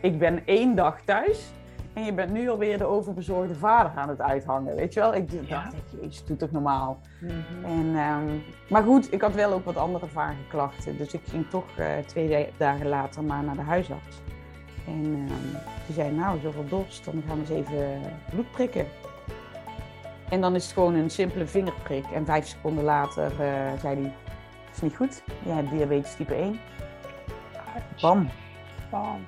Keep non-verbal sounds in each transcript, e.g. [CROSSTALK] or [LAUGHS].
ik ben één dag thuis en je bent nu alweer de overbezorgde vader aan het uithangen, weet je wel? Ik dacht, ja. jezus, doe toch normaal. Mhm. en, ehm, maar goed, ik had wel ook wat andere vage klachten, dus ik ging toch uh, twee dagen later maar naar de huisarts. En um, die zei, nou, zoveel dorst, dan gaan we eens even bloed prikken. En dan is het gewoon een simpele vingerprik. En vijf seconden later uh, zei hij, is niet goed, je hebt diabetes type 1. Bam. Bam.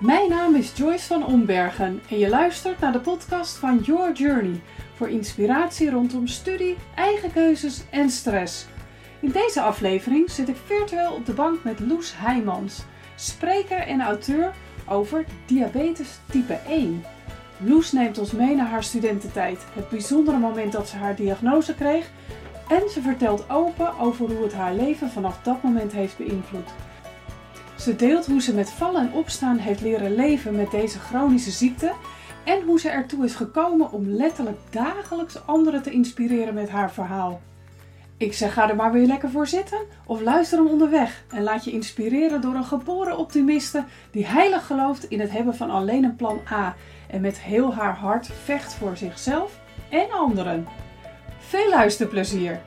Mijn naam is Joyce van Ombergen en je luistert naar de podcast van Your Journey voor inspiratie rondom studie, eigen keuzes en stress. In deze aflevering zit ik virtueel op de bank met Loes Heijmans, spreker en auteur over diabetes type 1. Loes neemt ons mee naar haar studententijd, het bijzondere moment dat ze haar diagnose kreeg en ze vertelt open over hoe het haar leven vanaf dat moment heeft beïnvloed. Ze deelt hoe ze met vallen en opstaan heeft leren leven met deze chronische ziekte en hoe ze ertoe is gekomen om letterlijk dagelijks anderen te inspireren met haar verhaal. Ik zeg ga er maar weer lekker voor zitten of luister hem onderweg en laat je inspireren door een geboren optimiste die heilig gelooft in het hebben van alleen een plan A en met heel haar hart vecht voor zichzelf en anderen. Veel luisterplezier!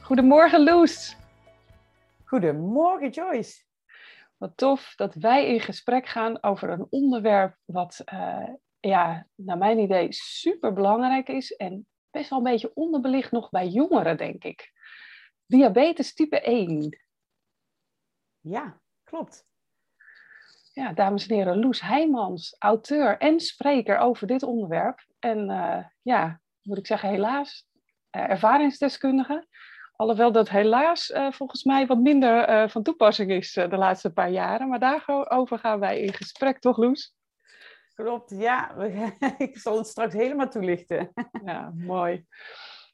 Goedemorgen Loes! Goedemorgen Joyce. Wat tof dat wij in gesprek gaan over een onderwerp wat, uh, ja, naar mijn idee super belangrijk is en best wel een beetje onderbelicht nog bij jongeren, denk ik. Diabetes type 1. Ja, klopt. Ja, dames en heren, Loes Heijmans, auteur en spreker over dit onderwerp. En uh, ja, moet ik zeggen, helaas, uh, ervaringsdeskundige. Alhoewel dat helaas uh, volgens mij wat minder uh, van toepassing is uh, de laatste paar jaren. Maar daarover gaan wij in gesprek, toch Loes? Klopt, ja. [LAUGHS] ik zal het straks helemaal toelichten. ja, [LAUGHS] mooi.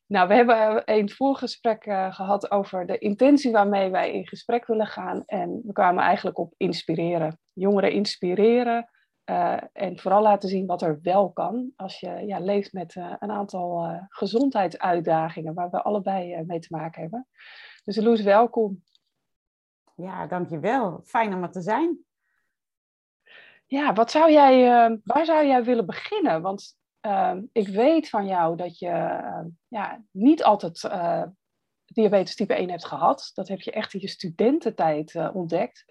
Nou, we hebben een voorgesprek gehad over de intentie waarmee wij in gesprek willen gaan. En we kwamen eigenlijk op inspireren. Jongeren inspireren, uh, en vooral laten zien wat er wel kan als je ja, leeft met uh, een aantal uh, gezondheidsuitdagingen waar we allebei mee te maken hebben. Dus Loes, welkom. Ja, dankjewel. Fijn om er te zijn. Ja, wat zou jij, waar zou jij willen beginnen? Want ik weet van jou dat je ja, niet altijd diabetes type 1 hebt gehad. Dat heb je echt in je studententijd ontdekt.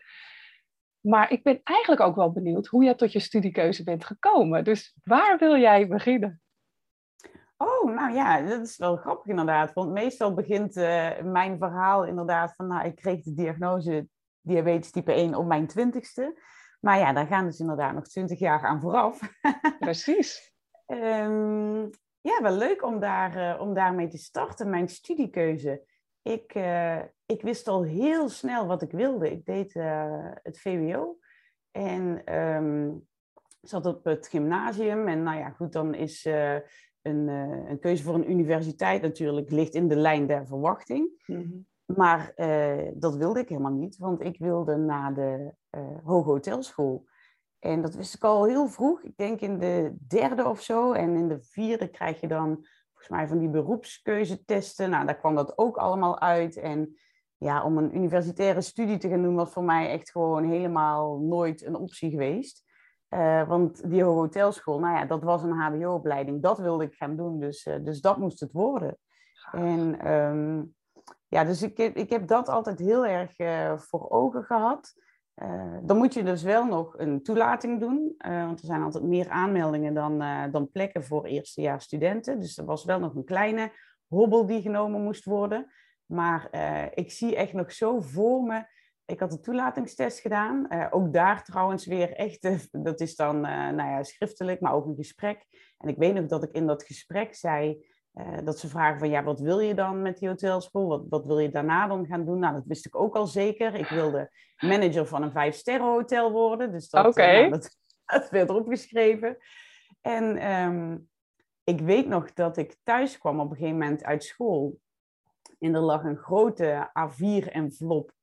Maar ik ben eigenlijk ook wel benieuwd hoe jij tot je studiekeuze bent gekomen. Dus waar wil jij beginnen? Oh, nou ja, dat is wel grappig inderdaad. Want meestal begint uh, mijn verhaal inderdaad van, nou, ik kreeg de diagnose diabetes type 1 op mijn twintigste. Maar ja, daar gaan dus inderdaad nog twintig jaar aan vooraf. [LAUGHS] Precies. um, ja, wel leuk om, daar, uh, om daarmee te starten, mijn studiekeuze. Ik, uh, ik wist al heel snel wat ik wilde. Ik deed uh, het VWO en um, zat op het gymnasium. En nou ja, goed, dan is uh, een, een, keuze voor een universiteit natuurlijk ligt in de lijn der verwachting. Mm -hmm. Maar dat wilde ik helemaal niet, want ik wilde naar de Hoge Hotelschool. En dat wist ik al heel vroeg. Ik denk in de derde of zo. En in de vierde krijg je dan volgens mij van die beroepskeuzetesten. Nou, daar kwam dat ook allemaal uit. En ja, om een universitaire studie te gaan doen, was voor mij echt gewoon helemaal nooit een optie geweest. Uh, want die hotelschool, nou ja, dat was een HBO-opleiding. Dat wilde ik gaan doen, dus, uh, dus dat moest het worden. En um, ja, dus ik heb, ik heb dat altijd heel erg uh, voor ogen gehad. dan moet je dus wel nog een toelating doen, want er zijn altijd meer aanmeldingen dan, dan plekken voor eerstejaars studenten. Dus er was wel nog een kleine hobbel die genomen moest worden. Maar uh, ik zie echt nog zo voor me. Ik had een toelatingstest gedaan. Uh, ook daar trouwens weer echt, uh, [LAUGHS] dat is dan nou ja, schriftelijk, maar ook een gesprek. En ik weet nog dat ik in dat gesprek zei, dat ze vragen van ja, wat wil je dan met die hotelschool? Wat, wat wil je daarna dan gaan doen? Nou, dat wist ik ook al zeker. Ik wilde manager van een vijf-sterren hotel worden. Dus dat, okay. nou, dat, [LAUGHS] dat werd erop geschreven. En um, ik weet nog dat ik thuis kwam op een gegeven moment uit school. En er lag een grote A4-envelop.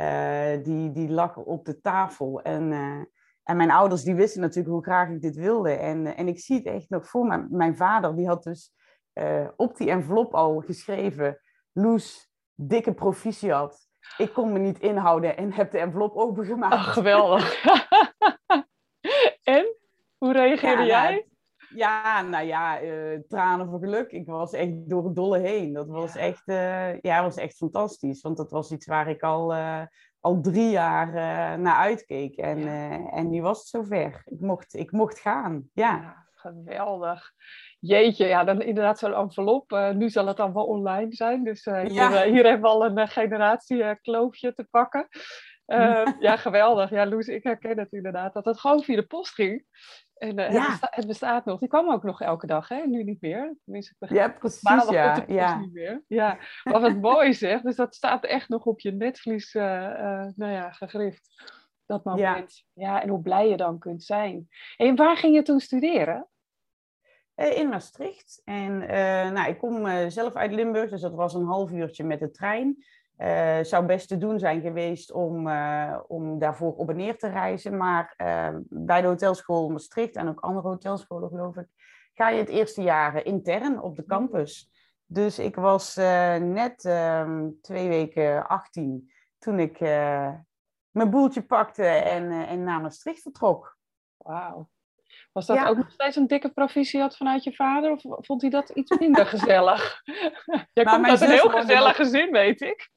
Uh, die, die lag op de tafel. En, uh, en mijn ouders die wisten natuurlijk hoe graag ik dit wilde. En, en ik zie het echt nog voor me. Mijn vader die had dus uh, op die envelop al geschreven... Loes, dikke proficiat. ik kon me niet inhouden en heb de envelop opengemaakt. Oh, geweldig. [LAUGHS] en? Hoe reageerde Ja, jij? Ja, nou ja, eh, tranen voor geluk. Ik was echt door het dolle heen. Dat was, Ja. echt, eh, ja, was echt fantastisch. Want dat was iets waar ik al, eh, al drie jaar naar uitkeek. En, Ja. en nu was het zover. Ik mocht, ik mocht gaan. Ja, Ja, geweldig. Jeetje, ja, dan inderdaad zo'n envelop. Nu zal het dan wel online zijn. Dus hier, hier hebben we al een generatiekloofje te pakken. [LAUGHS] Ja, geweldig. Ja, Loes, ik herken het inderdaad. Dat het gewoon via de post ging. En eh, Ja. het, besta- het bestaat nog. Die kwam ook nog elke dag, hè? Nu niet meer. Tenminste, ik ja precies. maandag Ja, ja. niet meer. Ja, maar wat mooi zeg. Dus dat staat echt nog op je netvlies, eh, eh, nou ja, gegrift. Dat moment. Ja. en hoe blij je dan kunt zijn. En waar ging je toen studeren? In Maastricht. En nou, ik kom zelf uit Limburg, dus dat was een half uurtje met de trein. Eh zou best te doen zijn geweest om, eh, om daarvoor op en neer te reizen. Maar eh, bij de hotelschool Maastricht en ook andere hotelscholen, geloof ik, ga je het eerste jaar intern op de campus. Dus ik was eh, net ehm, twee weken 18 toen ik eh, mijn boeltje pakte en, eh, en naar Maastricht vertrok. Wauw. Was dat Ja. ook nog steeds een dikke proficiat vanuit je vader? Of vond hij dat iets minder [LAUGHS] gezellig? Jij Nou, komt uit een heel gezellig gezin, weet ik.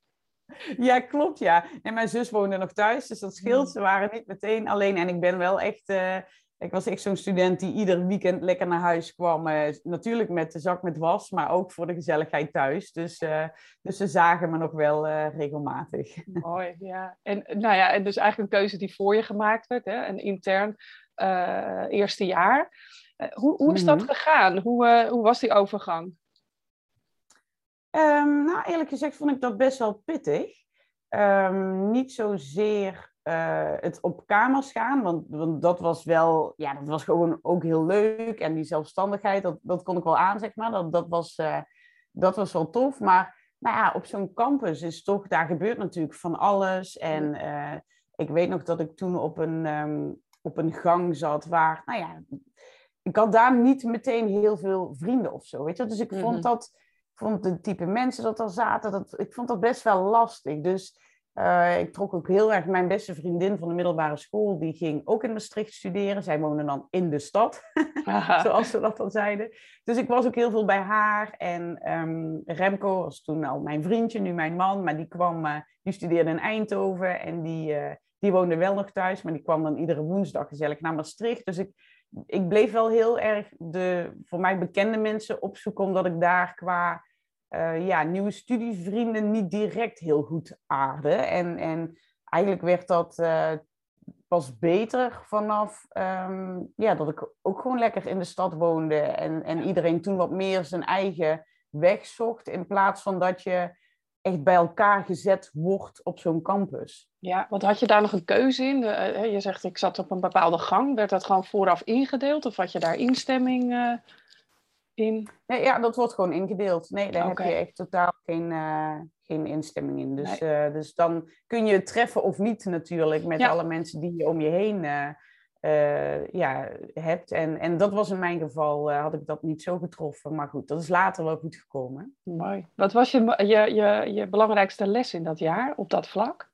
[LAUGHS] Ja, klopt, ja. En mijn zus woonde nog thuis, dus dat scheelt. Hmm. Ze waren niet meteen alleen. En ik ben wel echt... eh, ik was echt zo'n student die ieder weekend lekker naar huis kwam. eh, natuurlijk met de zak met was, maar ook voor de gezelligheid thuis. Dus, eh, dus ze zagen me nog wel regelmatig. [LAUGHS] Mooi, ja. En, nou ja, en dus eigenlijk een keuze die voor je gemaakt werd, hè? een intern eerste jaar. Hoe, hoe is dat Mhm. gegaan? Hoe, hoe was die overgang? Ehm, nou, eerlijk gezegd vond ik dat best wel pittig. Ehm, niet zozeer eh, het op kamers gaan, want, want dat was wel, ja, dat was gewoon ook heel leuk. En die zelfstandigheid, dat, dat kon ik wel aan, zeg maar. Dat, dat, was, eh, dat was wel tof. Maar nou ja, op zo'n campus is toch, daar gebeurt natuurlijk van alles. En eh, ik weet nog dat ik toen op een, ehm, op een gang zat waar, nou ja, ik had daar niet meteen heel veel vrienden of zo, weet je. Dus ik Mhm. vond dat, ik vond de type mensen dat er zaten, dat, ik vond dat best wel lastig. Dus eh, ik trok ook heel erg, mijn beste vriendin van de middelbare school, die ging ook in Maastricht studeren. Zij woonde dan in de stad, [LAUGHS] zoals ze dat dan zeiden. Dus ik was ook heel veel bij haar. En ehm, Remco was toen al mijn vriendje, nu mijn man. Maar die kwam, eh, die studeerde in Eindhoven. En die, eh, die woonde wel nog thuis. Maar die kwam dan iedere woensdag gezellig naar Maastricht. Dus ik, ik bleef wel heel erg de voor mij bekende mensen opzoeken. Omdat ik daar qua eh, ja, nieuwe studievrienden niet direct heel goed aarde. En, en eigenlijk werd dat eh, pas beter vanaf ehm, ja, dat ik ook gewoon lekker in de stad woonde. En, en iedereen toen wat meer zijn eigen weg zocht. In plaats van dat je echt bij elkaar gezet wordt op zo'n campus. Ja, want had je daar nog een keuze in? De, eh, je zegt, ik zat op een bepaalde gang. Werd dat gewoon vooraf ingedeeld? Of had je daar instemming eh, in? Nee, ja, dat wordt gewoon ingedeeld. Nee, daar heb je echt totaal geen, eh, geen instemming in. Dus, eh, dus dan kun je het treffen of niet natuurlijk met Ja. alle mensen die je om je heen eh, eh, ja, hebt. En, en dat was in mijn geval, eh, had ik dat niet zo getroffen. Maar goed, dat is later wel goed gekomen. Mooi. Wat was je, je, je, je belangrijkste les in dat jaar op dat vlak?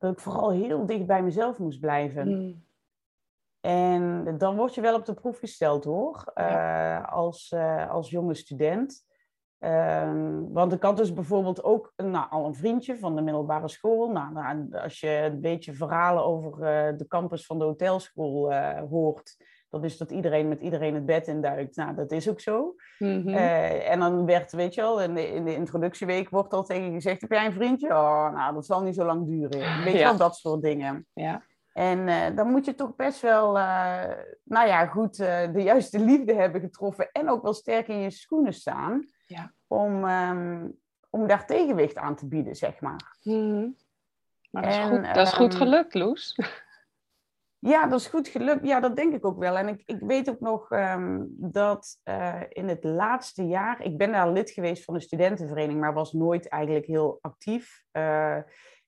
Dat ik vooral heel dicht bij mezelf moest blijven. Hmm. En dan word je wel op de proef gesteld hoor, eh, als, eh, als jonge student. Ehm, want ik had dus bijvoorbeeld ook nou, al een vriendje van de middelbare school. Nou, nou, als je een beetje verhalen over eh, de campus van de hotelschool hoort, dat is dat iedereen met iedereen het bed induikt. Nou, dat is ook zo. Mhm. Eh, en dan werd, weet je wel, in de, in de introductieweek wordt al tegen je gezegd, heb jij een vriendje? Oh, nou, dat zal niet zo lang duren. [LAUGHS] Weet je Ja. wel, dat soort dingen. ja. En eh, dan moet je toch best wel, eh, nou ja, goed, de juiste liefde hebben getroffen en ook wel sterk in je schoenen staan. Ja. Om, ehm, om daar tegenwicht aan te bieden, zeg maar. Mhm. Maar dat is, En, goed, dat is goed ehm, gelukt, Loes. Ja, dat is goed gelukt. Ja, dat denk ik ook wel. En ik, ik weet ook nog ehm, dat eh, in het laatste jaar, ik ben daar lid geweest van de studentenvereniging, maar was nooit eigenlijk heel actief. Eh,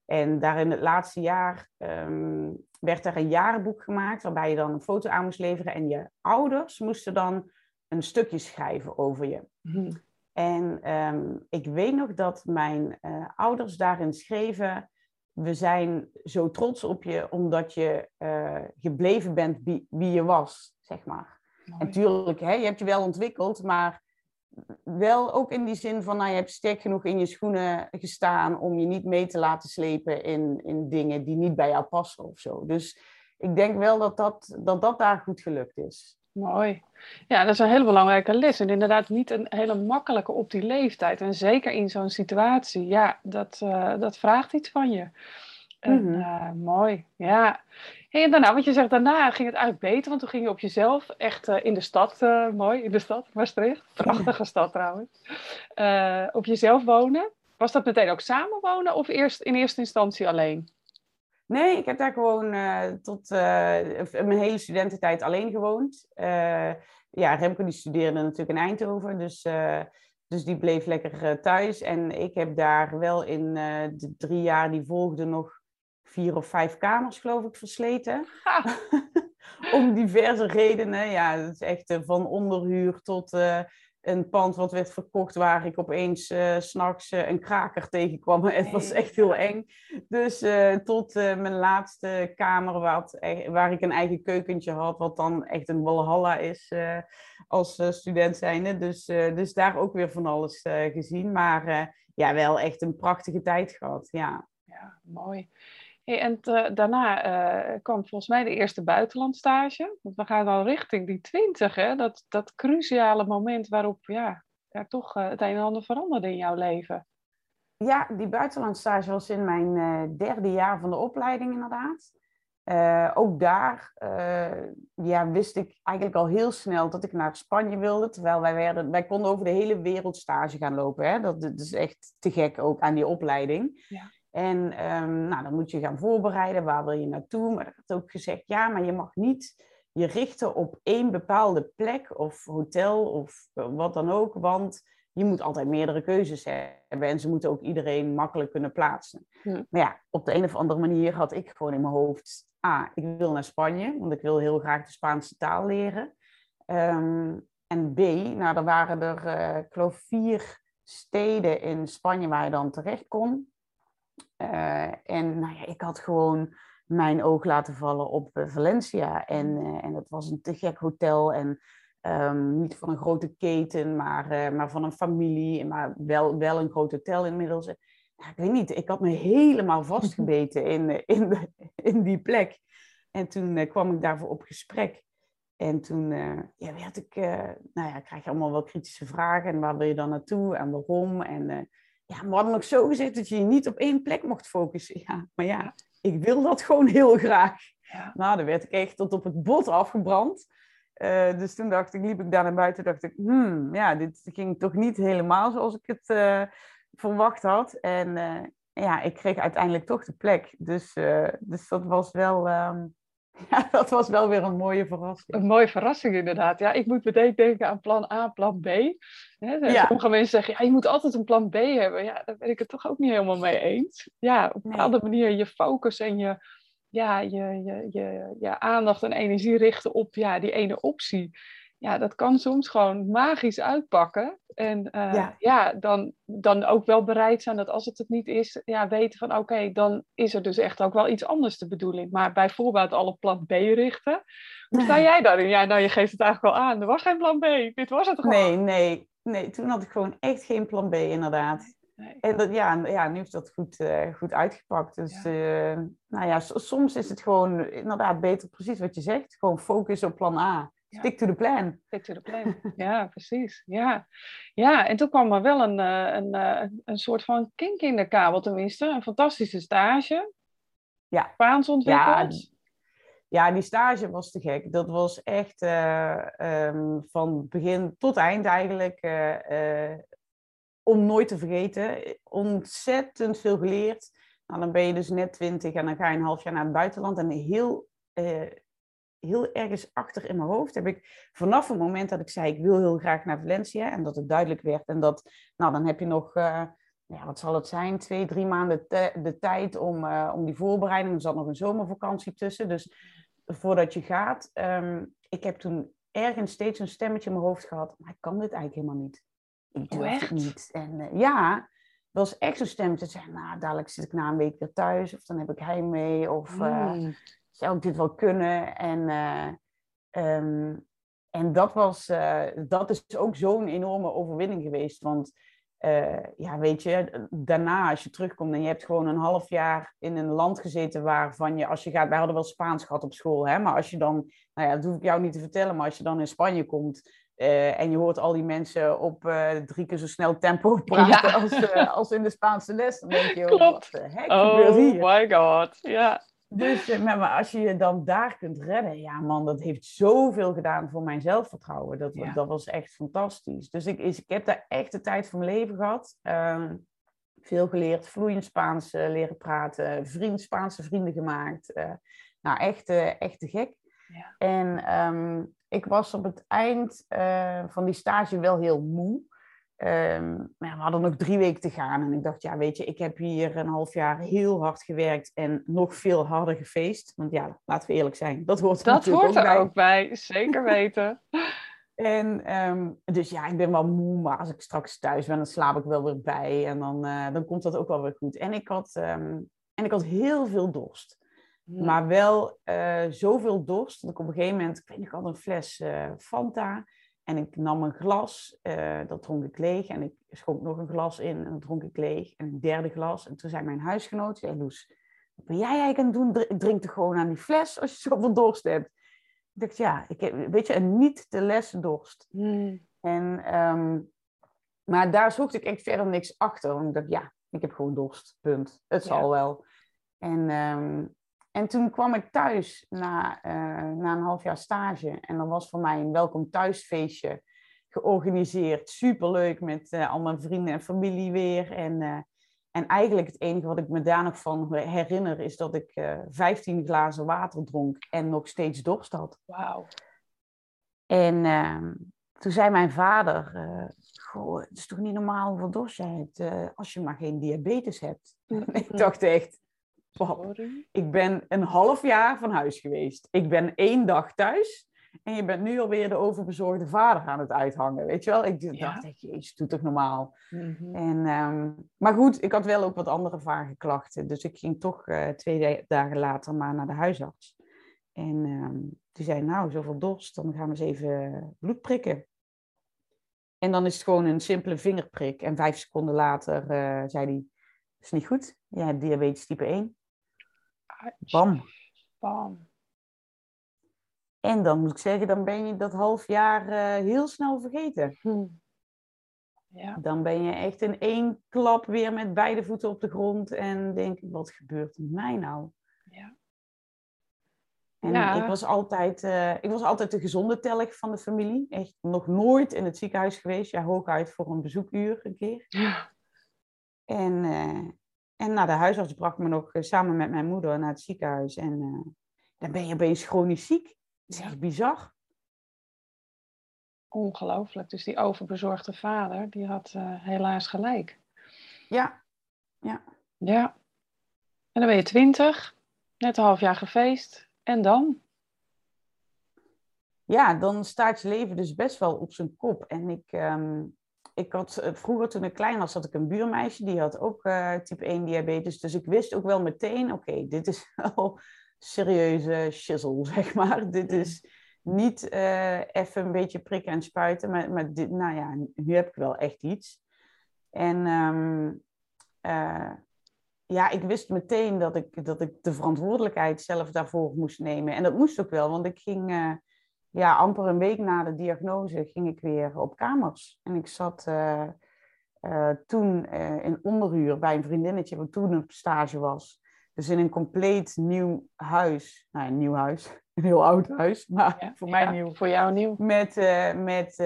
en daar in het laatste jaar ehm, werd er een jarenboek gemaakt, waarbij je dan een foto aan moest leveren. En je ouders moesten dan een stukje schrijven over je. Mhm. En ehm, ik weet nog dat mijn uh, ouders daarin schreven: We zijn zo trots op je omdat je uh, gebleven bent wie, wie, je was, zeg maar. En natuurlijk, hè, je hebt je wel ontwikkeld, maar wel ook in die zin van, nou, je hebt sterk genoeg in je schoenen gestaan om je niet mee te laten slepen in, in dingen die niet bij jou passen of zo. Dus ik denk wel dat dat, dat, dat daar goed gelukt is. Mooi. Ja, dat is een hele belangrijke les. En inderdaad niet een hele makkelijke op die leeftijd. En zeker in zo'n situatie. Ja, dat, uh, dat vraagt iets van je. En, mm -hmm. mooi, ja. Hey, en daarna, want je zegt daarna ging het eigenlijk beter, want toen ging je op jezelf echt uh, in de stad, mooi, in de stad, Maastricht, [LAUGHS] prachtige stad trouwens, op jezelf wonen. Was dat meteen ook samenwonen of eerst in eerste instantie alleen? Nee, ik heb daar gewoon tot mijn hele studententijd alleen gewoond. ja, Remco die studeerde natuurlijk in Eindhoven, dus... Dus die bleef lekker thuis. En ik heb daar wel in de drie jaar die volgden nog vier of vijf kamers, geloof ik, versleten. [LAUGHS] Om diverse redenen. Ja, het is echt uh, van onderhuur tot uh, een pand wat werd verkocht waar ik opeens uh, s'nachts een kraker tegenkwam. [LAUGHS] Het was echt heel eng. Dus tot mijn laatste kamer wat, waar ik een eigen keukentje had, wat dan echt een walhalla is als student zijnde. Dus, dus daar ook weer van alles gezien. Maar ja, wel echt een prachtige tijd gehad, ja. Ja, mooi. Hey, en daarna uh, kwam volgens mij de eerste buitenlandstage. Want we gaan dan richting die twintig, hè? Dat, dat cruciale moment waarop ja, ja toch uh, het een en ander veranderde in jouw leven. Ja, die buitenlandstage was in mijn uh, derde jaar van de opleiding inderdaad. ook daar ja, wist ik eigenlijk al heel snel dat ik naar Spanje wilde. Terwijl wij, werden, wij konden over de hele wereld stage gaan lopen. Hè? Dat, dat is echt te gek ook aan die opleiding. Ja. En um, nou, dan moet je gaan voorbereiden, waar wil je naartoe? Maar er werd ook gezegd, ja, maar je mag niet je richten op één bepaalde plek of hotel of wat dan ook, want je moet altijd meerdere keuzes hebben en ze moeten ook iedereen makkelijk kunnen plaatsen. Hm. Maar ja, op de een of andere manier had ik gewoon in mijn hoofd, ah, ik wil naar Spanje, want ik wil heel graag de Spaanse taal leren. Um, en B, nou, er waren er, uh, ik geloof, vier steden in Spanje waar je dan terecht kon. Uh, en nou ja, ik had gewoon mijn oog laten vallen op uh, Valencia. En, uh, en dat was een te gek hotel. En um, niet van een grote keten, maar, maar van een familie. Maar wel, wel een groot hotel inmiddels. Nou, ik weet niet, ik had me helemaal vastgebeten in, in, de, [LAUGHS] in die plek. En toen kwam ik daarvoor op gesprek. En toen ja, werd ik, nou ja, krijg je allemaal wel kritische vragen. En waar wil je dan naartoe en waarom? En ja, ook zo gezegd dat je je niet op één plek mocht focussen. Ja, maar ja, ik wil dat gewoon heel graag. Ja. Nou, dan werd ik echt tot op het bot afgebrand. Uh, dus toen dacht ik, liep ik daar naar buiten, dacht ik, hmm, ja, dit ging toch niet helemaal zoals ik het uh, verwacht had. En uh, ja, ik kreeg uiteindelijk toch de plek. Dus, dus dat was wel, um, [LAUGHS] ja, dat was wel weer een mooie verrassing. Een mooie verrassing inderdaad. Ja, ik moet meteen denken aan plan A, plan B. ja. Sommige mensen zeggen, ja, je moet altijd een plan B hebben. Ja, daar ben ik het toch ook niet helemaal mee eens. Ja, op een bepaalde manier je focus en je, ja, je, je, je, je aandacht en energie richten op ja, die ene optie ja, dat kan soms gewoon magisch uitpakken. En uh, ja. ja, dan, dan ook wel bereid zijn dat als het het niet is, ja, weten van oké, dan is er dus echt ook wel iets anders de bedoeling. Maar bijvoorbeeld alle plan B richten. Hoe sta jij daarin? Ja, nou, je geeft het eigenlijk wel aan. Er was geen plan B. Dit was het gewoon. Nee, nee, nee. Toen had ik gewoon echt geen plan B, inderdaad. Nee. En dat, ja, ja, nu is dat goed, uh, goed uitgepakt. Dus ja. Uh, nou ja, soms is het gewoon inderdaad beter, precies wat je zegt. Gewoon focus op plan A. Stick to the plan. Stick to the plan. [LAUGHS] ja, precies. Ja. ja, en toen kwam er wel een, eh, een, een, eh, een soort van kink in de kabel tenminste. Een fantastische stage. Ja. Spaans ontwikkeld. Ja, ja, die stage was te gek. Dat was echt uh, um, van begin tot eind eigenlijk. Uh, om nooit te vergeten. Ontzettend veel geleerd. Nou, dan ben je dus net twintig en dan ga je een half jaar naar het buitenland. En heel heel ergens achter in mijn hoofd heb ik vanaf het moment dat ik zei ik wil heel graag naar Valencia en dat het duidelijk werd en dat, nou dan heb je nog, uh, ja, wat zal het zijn, twee, drie maanden de tijd om, uh, om die voorbereiding. Er zat nog een zomervakantie tussen, dus voordat je gaat, um, ik heb toen ergens steeds een stemmetje in mijn hoofd gehad, maar ik kan dit eigenlijk helemaal niet. ik Oh, durfde echt? het niet. En eh, ja, dat was echt zo'n stem te zeggen, nou, dadelijk zit ik na een week weer thuis. Of dan heb ik hij mee. Of eh, Mm. Zou ik dit wel kunnen? En, eh, ehm, en dat, was, eh, dat is ook zo'n enorme overwinning geweest. Want eh, ja, weet je, daarna als je terugkomt en je hebt gewoon een half jaar in een land gezeten waarvan je, als je gaat, wij hadden wel Spaans gehad op school, hè, maar als je dan, nou ja, dat hoef ik jou niet te vertellen, maar als je dan in Spanje komt en je hoort al die mensen op drie keer zo snel tempo [LAUGHS] praten Ja. als, als in de Spaanse les, dan denk je, oh, [LAUGHS] Klopt. wat de hek gebeurt Oh hier? my god. Ja. Dus eh, maar, als je je dan daar kunt redden, ja man, dat heeft zoveel gedaan voor mijn zelfvertrouwen. Dat, Ja. dat was echt fantastisch. Dus ik, is, ik heb daar echt de tijd van mijn leven gehad. Ehm, veel geleerd, vloeiend Spaans eh, leren praten, vriend, Spaanse vrienden gemaakt. Eh, nou, echt, eh, echt te gek. Ja. En ehm, ik was op het eind van die stage wel heel moe. Ehm, maar we hadden nog drie weken te gaan. En ik dacht, ja, weet je, ik heb hier een half jaar heel hard gewerkt en nog veel harder gefeest. Want ja, laten we eerlijk zijn, dat hoort er Dat hoort er bij. ook bij, zeker weten. [LAUGHS] [LAUGHS] En ehm, dus ja, ik ben wel moe, maar als ik straks thuis ben, dan slaap ik wel weer bij. En dan, eh, dan komt dat ook wel weer goed. En ik had, ehm, en ik had heel veel dorst. Maar wel eh, zoveel dorst dat ik op een gegeven moment, ik weet nog, ik had een fles eh, Fanta. En ik nam een glas, eh, dat dronk ik leeg. En ik schonk nog een glas in en dat dronk ik leeg. En een derde glas. En toen zei mijn huisgenoot, zei, Loes, wat ben jij eigenlijk aan het doen? Dr- Drink toch gewoon aan die fles als je zoveel dorst hebt. Ik dacht, ja, ik heb, weet je, een niet te lessen dorst. Mm. En, ehm, maar daar zocht ik echt verder niks achter. Want ik dacht, ja, ik heb gewoon dorst, punt. Het zal wel. En, ehm, en toen kwam ik thuis na, eh, na een half jaar stage. En er was voor mij een welkom thuisfeestje georganiseerd. Superleuk met eh, al mijn vrienden en familie weer. En, eh, en eigenlijk het enige wat ik me daar nog van herinner... is dat ik eh 15 glazen water dronk en nog steeds dorst had. Wauw. En ehm, toen zei mijn vader, goh, het is toch niet normaal hoeveel dorst jij hebt als je maar geen diabetes hebt. En [LAUGHS] ik dacht echt, Sorry. ik ben een half jaar van huis geweest. Ik ben één dag thuis en je bent nu alweer de overbezorgde vader aan het uithangen, weet je wel? Ik dacht Ja. echt, jezus, doe toch normaal. Mhm. En, ehm, maar goed, ik had wel ook wat andere vage klachten. Dus ik ging toch eh, twee da- dagen later maar naar de huisarts. En ehm, die zei, nou, zoveel dorst, dan gaan we eens even bloed prikken. En dan is het gewoon een simpele vingerprik. En vijf seconden later eh, zei hij, is niet goed, je hebt diabetes type 1. Bam. Bam. En dan moet ik zeggen, dan ben je dat half jaar eh, heel snel vergeten. Hm. Ja. Dan ben je echt in één klap weer met beide voeten op de grond en denk ik, wat gebeurt met mij nou? Ja. En Ja. ik, was altijd, eh, ik was altijd de gezonde telg van de familie. Echt nog nooit in het ziekenhuis geweest. Ja, hooguit voor een bezoekuur een keer. En, eh, en nou, de huisarts bracht me nog eh, samen met mijn moeder naar het ziekenhuis. En eh, dan ben je opeens chronisch ziek. Dat is Ja. echt bizar. Ongelooflijk. Dus die overbezorgde vader, die had eh, helaas gelijk. Ja, Ja. En dan ben je twintig, net een half jaar gefeest. En dan? ja, dan staat je leven dus best wel op zijn kop. En ik, ehm, ik had eh, vroeger toen ik klein was, had ik een buurmeisje, die had ook eh, type 1 diabetes. Dus ik wist ook wel meteen, oké, dit is [LAUGHS] wel serieuze shizzle, [LAUGHS] zeg maar. Dit is niet eh, even een beetje prikken en spuiten, maar, maar dit, nou ja, nu heb ik wel echt iets. En ehm, eh, ja, ik wist meteen dat ik, dat ik de verantwoordelijkheid zelf daarvoor moest nemen. En dat moest ook wel, want ik ging... ja, amper een week na de diagnose ging ik weer op kamers. En ik zat eh, eh, toen eh, in onderhuur bij een vriendinnetje, wat toen op stage was. Dus in een compleet nieuw huis. Nou, een nieuw huis. [LAUGHS] Een heel oud huis, maar Ja, voor mij ja, nieuw. Voor jou nieuw. Met, met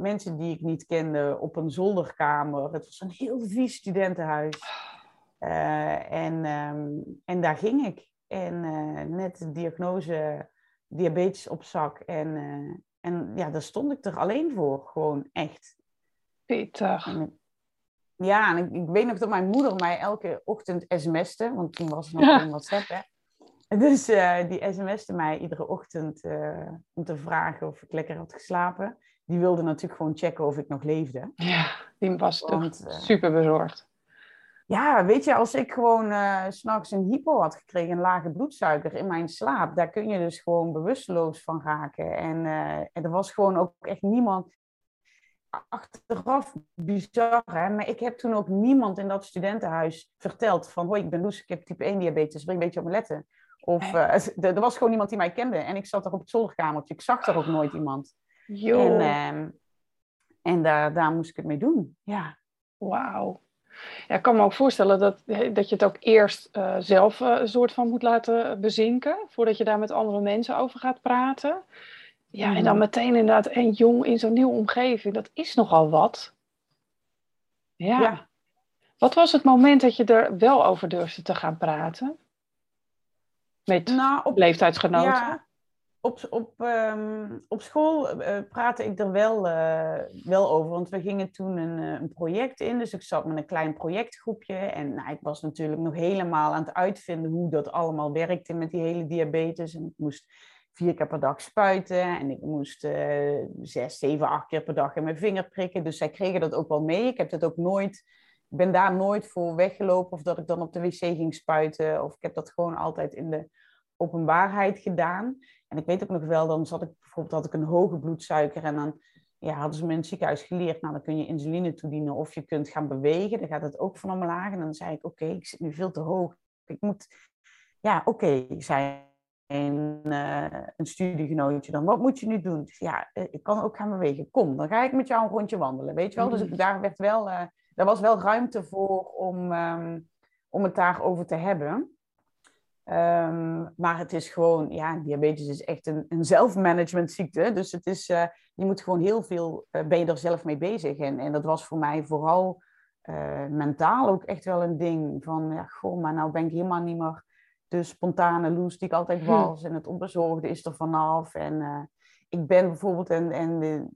mensen die ik niet kende op een zolderkamer. Het was een heel vies studentenhuis. En, ehm, en daar ging ik. En net de diagnose diabetes op zak. En, eh, en ja, daar stond ik er alleen voor. Gewoon echt. Ik- ja, en ik, ik weet nog dat mijn moeder mij elke ochtend sms'te. Want toen was het nog geen WhatsApp, hè. Dus eh, die sms'te mij iedere ochtend eh, om te vragen of ik lekker had geslapen. die wilde natuurlijk gewoon checken of ik nog leefde. Ja, die was toch super bezorgd. Ja, weet je, als ik gewoon eh, s s'nachts een hypo had gekregen, een lage bloedsuiker in mijn slaap, daar kun je dus gewoon bewusteloos van raken. En, eh, en er was gewoon ook echt niemand, achteraf bizar, hè? maar ik heb toen ook niemand in dat studentenhuis verteld van, hoi, ik ben Loes, ik heb type 1 diabetes, wil je een beetje op me letten? Of eh, [LAUGHS] er was gewoon niemand die mij kende en ik zat er op het zolderkamertje, ik zag er ook nooit iemand. Joh, En, ehm, en daar, daar moest ik het mee doen, ja. wauw. Ja, ik kan me ook voorstellen dat, dat je het ook eerst eh, zelf eh, een soort van moet laten bezinken, voordat je daar met andere mensen over gaat praten. Ja, en dan Mhm. meteen inderdaad en jong in zo'n nieuwe omgeving, dat is nogal wat. Ja. ja. Wat was het moment dat je er wel over durfde te gaan praten? Met Nou, op, leeftijdsgenoten? Ja, op, op, ehm, op school eh, praatte ik er wel, eh, wel over, want we gingen toen een, eh, een project in. Dus ik zat met een klein projectgroepje en nou, ik was natuurlijk nog helemaal aan het uitvinden hoe dat allemaal werkte met die hele diabetes. En ik moest vier keer per dag spuiten en ik moest eh, zes, zeven, acht keer per dag in mijn vinger prikken. Dus zij kregen dat ook wel mee. Ik heb dat ook nooit, ik ben daar nooit voor weggelopen of dat ik dan op de wc ging spuiten. Of ik heb dat gewoon altijd in de openbaarheid gedaan. En ik weet ook nog wel, dan zat ik bijvoorbeeld, had ik een hoge bloedsuiker en dan ja, hadden ze me in het ziekenhuis geleerd, nou dan kun je insuline toedienen of je kunt gaan bewegen, dan gaat het ook van omlaag. En dan zei ik, oké, ik zit nu veel te hoog. Ik moet, ja, oké, zei een, eh, een studiegenootje dan, wat moet je nu doen? Ja, eh, ik kan ook gaan bewegen. Kom, dan ga ik met jou een rondje wandelen, weet je wel? Dus ik, daar, werd wel, eh, daar was wel ruimte voor om, ehm, om het daarover te hebben. Ehm, maar het is gewoon, ja, diabetes is echt een, een zelfmanagement ziekte. Dus het is, eh, je moet gewoon heel veel, eh, ben je er zelf mee bezig. En, en dat was voor mij vooral eh, mentaal ook echt wel een ding. Van, ja, goh, maar nou ben ik helemaal niet meer de spontane loes die ik altijd Hm. was. En het onbezorgde is er vanaf. En ik ben bijvoorbeeld, en, en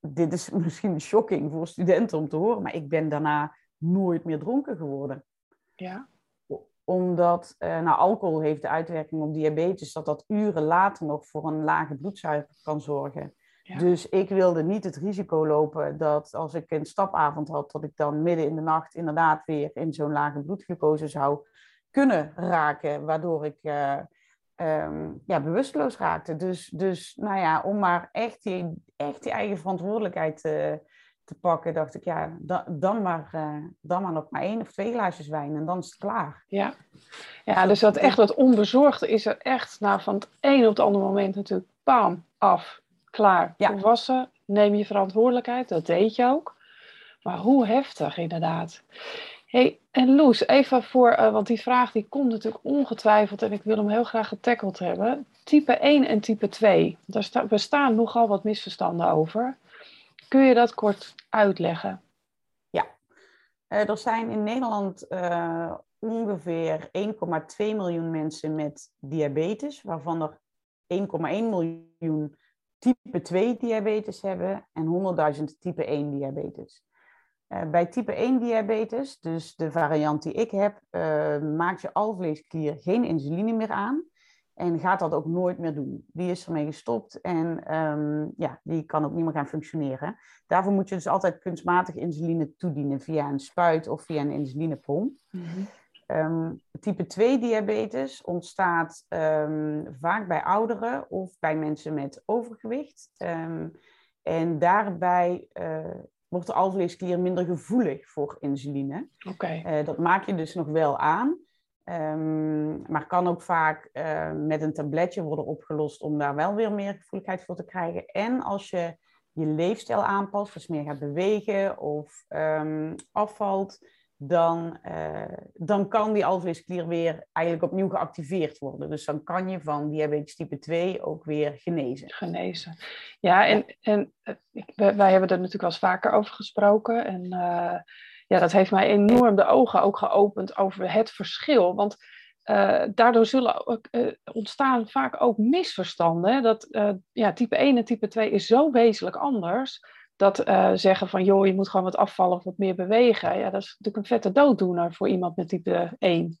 dit is [LAUGHS] misschien shocking voor studenten om te horen, maar ik ben daarna nooit meer dronken geworden Ja. Omdat eh, nou, alcohol heeft de uitwerking op diabetes, dat dat uren later nog voor een lage bloedsuiker kan zorgen. Ja. Dus ik wilde niet het risico lopen dat als ik een stapavond had, dat ik dan midden in de nacht inderdaad weer in zo'n lage bloedglucose zou kunnen raken, waardoor ik eh, ehm, ja, bewusteloos raakte. Dus, dus nou ja, om maar echt die, echt die eigen verantwoordelijkheid te, te pakken, dacht ik, ja, da- dan, maar, eh, dan maar nog maar één of twee glaasjes wijn en dan is het klaar. Ja. ja, dus dat echt dat onbezorgde is er echt nou, van het een op het andere moment natuurlijk bam, af, klaar. Ja. Volwassen, neem je verantwoordelijkheid, dat deed je ook. Maar hoe heftig inderdaad. hey, en Loes, even voor, eh, want die vraag die komt natuurlijk ongetwijfeld en ik wil hem heel graag getackled hebben. Type 1 en type 2, daar sta- bestaan nogal wat misverstanden over. Kun je dat kort uitleggen? Eh, er zijn in Nederland eh, ongeveer 1,2 miljoen mensen met diabetes, waarvan er 1,1 miljoen type 2 diabetes hebben en 100.000 type 1 diabetes. Eh, bij type 1 diabetes, dus de variant die ik heb, eh, maakt je alvleesklier geen insuline meer aan en gaat dat ook nooit meer doen. Die is ermee gestopt en ehm, ja, die kan ook niet meer gaan functioneren. Daarvoor moet je dus altijd kunstmatig insuline toedienen via een spuit of via een insulinepomp. Ehm, type 2 diabetes ontstaat ehm, vaak bij ouderen of bij mensen met overgewicht. En daarbij eh, wordt de alvleesklier minder gevoelig voor insuline. Oké, Eh, dat maak je dus nog wel aan. Ehm, maar kan ook vaak eh, met een tabletje worden opgelost om daar wel weer meer gevoeligheid voor te krijgen. En als je je leefstijl aanpast, dus meer gaat bewegen of ehm, afvalt, dan, eh, dan kan die alvleesklier weer eigenlijk opnieuw geactiveerd worden. Dus dan kan je van diabetes type 2 ook weer genezen. genezen. Ja, en, en eh, wij hebben er natuurlijk wel eens vaker over gesproken. En ja, dat heeft mij enorm de ogen ook geopend over het verschil. Want eh, daardoor zullen ook, eh, ontstaan vaak ook misverstanden. hè. Dat eh, ja, type 1 en type 2 is zo wezenlijk anders. Dat zeggen van, joh, je moet gewoon wat afvallen of wat meer bewegen. Ja, dat is natuurlijk een vette dooddoener voor iemand met type 1.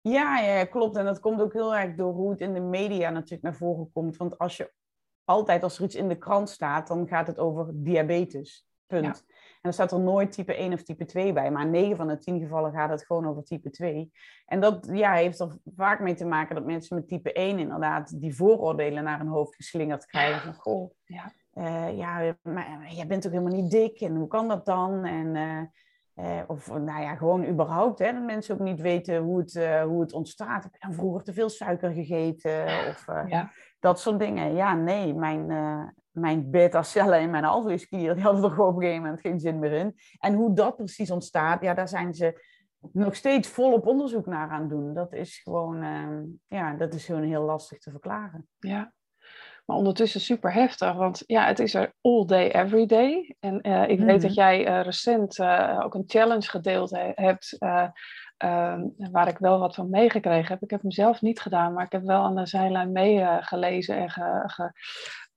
Ja, ja, klopt. En dat komt ook heel erg door hoe het in de media natuurlijk naar voren komt. Want als je altijd als er iets in de krant staat, dan gaat het over diabetes. Punt. En er staat er nooit type 1 of type 2 bij. Maar in 9 van de 10 gevallen gaat het gewoon over type 2. En dat ja, heeft er vaak mee te maken dat mensen met type 1 inderdaad die vooroordelen naar hun hoofd geslingerd krijgen. Van, goh, ja, uh, ja maar jij bent toch helemaal niet dik en hoe kan dat dan? En, uh, uh, of nou ja, gewoon überhaupt, hè, dat mensen ook niet weten hoe het, hoe het ontstaat. Heb je vroeger te veel suiker gegeten? Of ja. dat soort dingen. Ja, nee, mijn, mijn beta-cellen en mijn alvleesklier, die hadden er op een gegeven moment geen zin meer in. En hoe dat precies ontstaat, ja, daar zijn ze nog steeds volop onderzoek naar aan doen. Dat is gewoon, uh, ja, dat is gewoon heel lastig te verklaren. Ja, maar ondertussen super heftig, want ja, het is er all day, every day. En uh, ik weet dat mhm. jij uh, recent uh, ook een challenge gedeeld he hebt, ehm, waar ik wel wat van meegekregen heb. Ik heb hem zelf niet gedaan, maar ik heb wel aan de zijlijn meegelezen en ge, ge,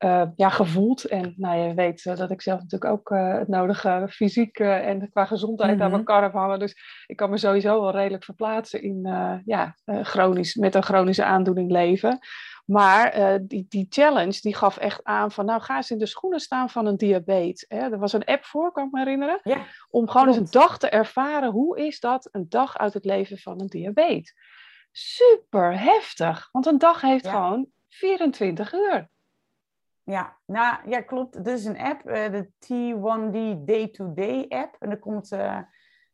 uh, ja, gevoeld. En nou, je weet uh, dat ik zelf natuurlijk ook uh, het nodige fysiek en qua gezondheid mm -hmm. aan mijn kar heb hangen. Dus ik kan me sowieso wel redelijk verplaatsen in ja, chronisch, met een chronische aandoening leven. Maar die, die challenge die gaf echt aan van nou ga eens in de schoenen staan van een diabetes. Hè? Er was een app voor, kan ik me herinneren. Ja, om gewoon eens een dag te ervaren hoe is dat een dag uit het leven van een diabetes. Super heftig, want een dag heeft ja. gewoon 24 uur. Ja, nou, ja, klopt. Dit is een app, uh, de T1D Day-to-Day app. En er komt uh,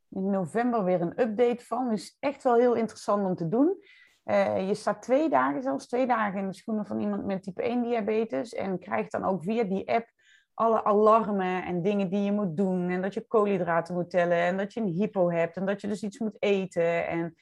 in november weer een update van. Dus echt wel heel interessant om te doen. Uh, je staat twee dagen, zelfs twee dagen in de schoenen van iemand met type 1 diabetes. En krijgt dan ook via die app alle alarmen en dingen die je moet doen. En dat je koolhydraten moet tellen. En dat je een hypo hebt. En dat je dus iets moet eten. En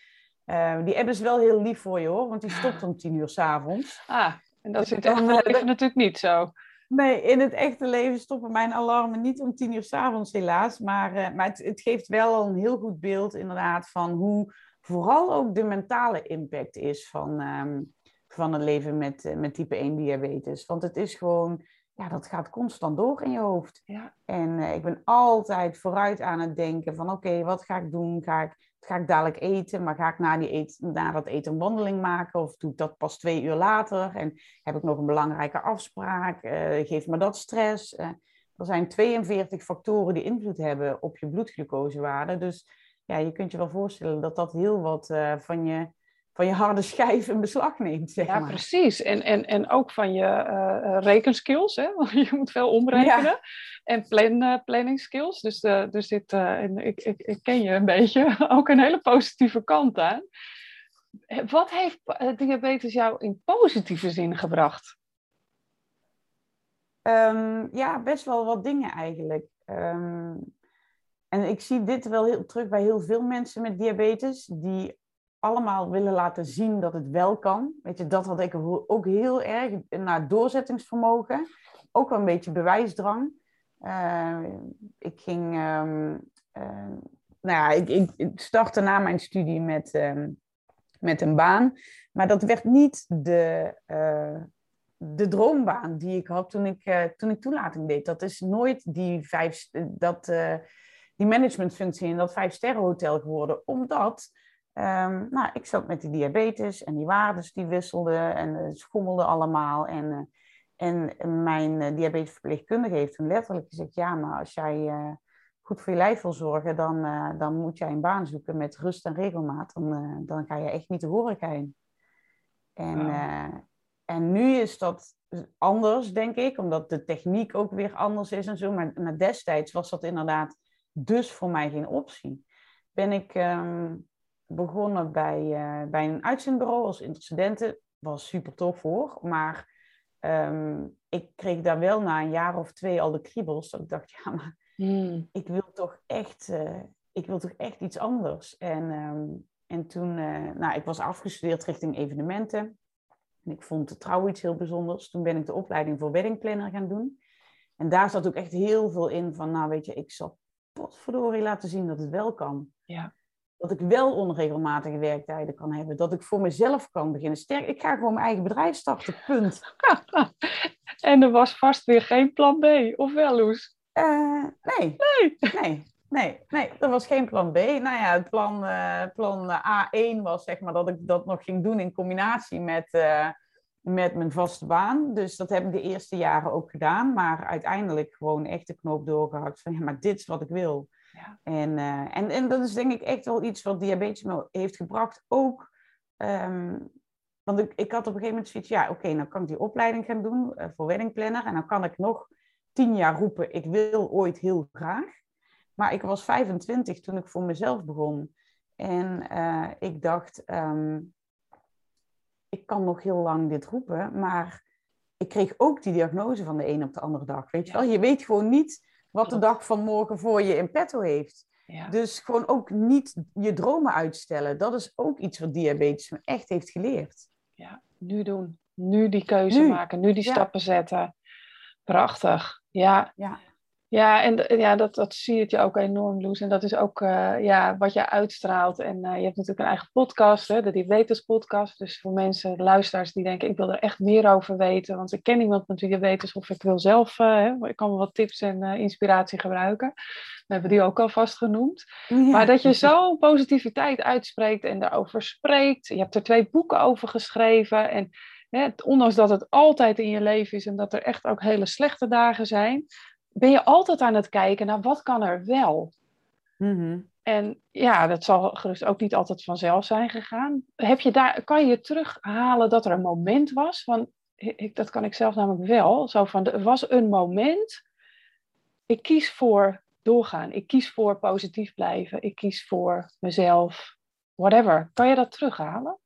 die app is wel heel lief voor je hoor, want die stopt om tien uur s'avonds. Ah. En dat is in het echte leven natuurlijk niet zo. Nee, in het echte leven stoppen mijn alarmen niet om tien uur s'avonds helaas. Maar, uh, maar het, het, geeft wel een heel goed beeld inderdaad van hoe vooral ook de mentale impact is van, um, van het leven met, uh, met type 1 diabetes. Want het is gewoon, ja, dat gaat constant door in je hoofd. Ja. En uh, ik ben altijd vooruit aan het denken van oké, wat ga ik doen? Ga ik ga ik dadelijk eten, maar ga ik na, die eten, na dat eten een wandeling maken of doe ik dat pas twee uur later? En heb ik nog een belangrijke afspraak, uh, geeft me dat stress. Uh, er zijn 42 factoren die invloed hebben op je bloedglucosewaarde, dus ja, je kunt je wel voorstellen dat dat heel wat uh, van je van je harde schijf in beslag neemt. Zeg ja, maar. precies. En, en, en ook van je uh, rekenskills. Hè? Want [LAUGHS] je moet veel omrekenen. Ja. En plan, uh, planning skills. Dus, uh, dus dit, en ik, ik, ik ken je een beetje. [LAUGHS] Ook een hele positieve kant aan. Wat heeft diabetes jou in positieve zin gebracht? Um, ja, best wel wat dingen eigenlijk. Um, en ik zie dit wel heel, terug bij heel veel mensen met diabetes. Die allemaal willen laten zien dat het wel kan. Weet je, dat had ik ook heel erg naar doorzettingsvermogen. Ook wel een beetje bewijsdrang. Uh, ik ging, um, uh, nou ja, ik, ik, startte na mijn studie met, um, met een baan. Maar dat werd niet de, uh, de droombaan die ik had toen ik, toen ik toelating deed. Dat is nooit die, vijf, dat, die managementfunctie in dat vijf sterren hotel geworden. Omdat Um, nou, ik zat met die diabetes en die waardes die wisselden en uh, schommelden allemaal. En, uh, en mijn uh, diabetesverpleegkundige heeft toen letterlijk gezegd: Ja, maar als jij goed voor je lijf wil zorgen, dan, dan moet jij een baan zoeken met rust en regelmaat. Dan, dan ga je echt niet de horeca in. En, en nu is dat anders, denk ik, omdat de techniek ook weer anders is en zo. Maar, maar destijds was dat inderdaad dus voor mij geen optie. Ben ik. Um, begonnen bij, uh, bij een uitzendbureau als interstudenten. Was super tof hoor. Maar um, ik kreeg daar wel na een jaar of twee al de kriebels. Dat ik dacht, ja, maar mm. ik wil toch echt, uh, ik wil toch echt iets anders. En, um, en toen, uh, nou, ik was afgestudeerd richting evenementen. En ik vond de trouw iets heel bijzonders. Toen ben ik de opleiding voor weddingplanner gaan doen. En daar zat ook echt heel veel in van, nou weet je, ik zal potverdorie laten zien dat het wel kan. Ja. Dat ik wel onregelmatige werktijden kan hebben. Dat ik voor mezelf kan beginnen. Sterk, ik ga gewoon mijn eigen bedrijf starten, punt. [LAUGHS] en er was vast weer geen plan B, of wel, Loes? Uh, nee. Nee. Nee. Nee, nee, er was geen plan B. Nou ja, het plan, uh, plan A1 was zeg maar dat ik dat nog ging doen in combinatie met, uh, met mijn vaste baan. Dus dat heb ik de eerste jaren ook gedaan. Maar uiteindelijk gewoon echt de knoop doorgehakt van ja, maar dit is wat ik wil. Ja. En, uh, en, en dat is denk ik echt wel iets wat diabetes me heeft gebracht. Ook, um, want ik, ik had op een gegeven moment zoiets, ja oké, okay, nou kan ik die opleiding gaan doen uh, voor weddingplanner. En dan kan ik nog tien jaar roepen, ik wil ooit heel graag. Maar ik was 25 toen ik voor mezelf begon. En uh, ik dacht, um, ik kan nog heel lang dit roepen, maar ik kreeg ook die diagnose van de een op de andere dag. Weet je wel, je weet gewoon niet wat de dag van morgen voor je in petto heeft. Ja. Dus gewoon ook niet je dromen uitstellen. Dat is ook iets wat diabetes me echt heeft geleerd. Ja, nu doen. Nu die keuze maken. Nu die stappen zetten. Prachtig. Ja. ja. Ja, en ja, dat, dat zie je ook enorm, Loes. En dat is ook uh, ja, wat je uitstraalt. En uh, je hebt natuurlijk een eigen podcast, hè, de Diabetes podcast. Dus voor mensen, luisteraars die denken, ik wil er echt meer over weten. Want ik ken iemand met diabetes of ik wil zelf, uh, hè, ik kan wel wat tips en inspiratie gebruiken. We hebben die ook al vast genoemd. Maar dat je zo positiviteit uitspreekt en daarover spreekt. Je hebt er twee boeken over geschreven. En hè, ondanks dat het altijd in je leven is en dat er echt ook hele slechte dagen zijn ben je altijd aan het kijken naar wat kan er wel. Mm En ja, dat zal gerust ook niet altijd vanzelf zijn gegaan. Heb je daar, kan je terughalen dat er een moment was? Want ik, dat kan ik zelf namelijk wel. Zo van, er was een moment. Ik kies voor doorgaan. Ik kies voor positief blijven. Ik kies voor mezelf. Whatever. Kan je dat terughalen?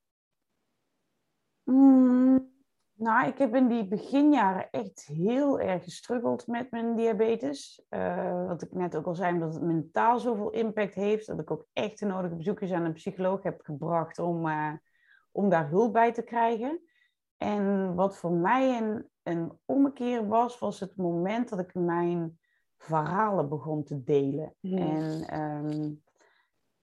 Mm, nou, ik heb in die beginjaren echt heel erg gestruggeld met mijn diabetes. Uh, wat ik net ook al zei, omdat het mentaal zoveel impact heeft. Dat ik ook echt de nodige bezoekjes aan een psycholoog heb gebracht om, uh, om daar hulp bij te krijgen. En wat voor mij een, een ommekeer was, was het moment dat ik mijn verhalen begon te delen. En um,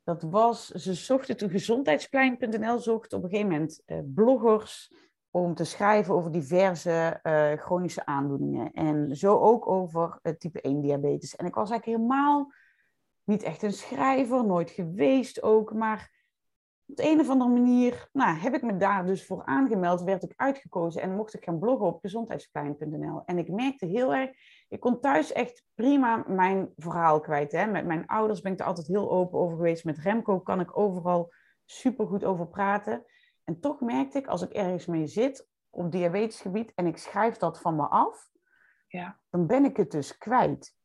dat was, ze zochten toen gezondheidsplein.nl zocht op een gegeven moment uh, bloggers om te schrijven over diverse uh, chronische aandoeningen. En zo ook over type 1 diabetes. En ik was eigenlijk helemaal niet echt een schrijver, nooit geweest ook. Maar op de een of andere manier nou, heb ik me daar dus voor aangemeld, werd ik uitgekozen en mocht ik gaan bloggen op gezondheidsplein.nl. En ik merkte heel erg, ik kon thuis echt prima mijn verhaal kwijt. Hè. Met mijn ouders ben ik er altijd heel open over geweest. Met Remco kan ik overal super goed over praten. En toch merkte ik, als ik ergens mee zit op diabetesgebied en ik schrijf dat van me af, ja. dan ben ik het dus kwijt.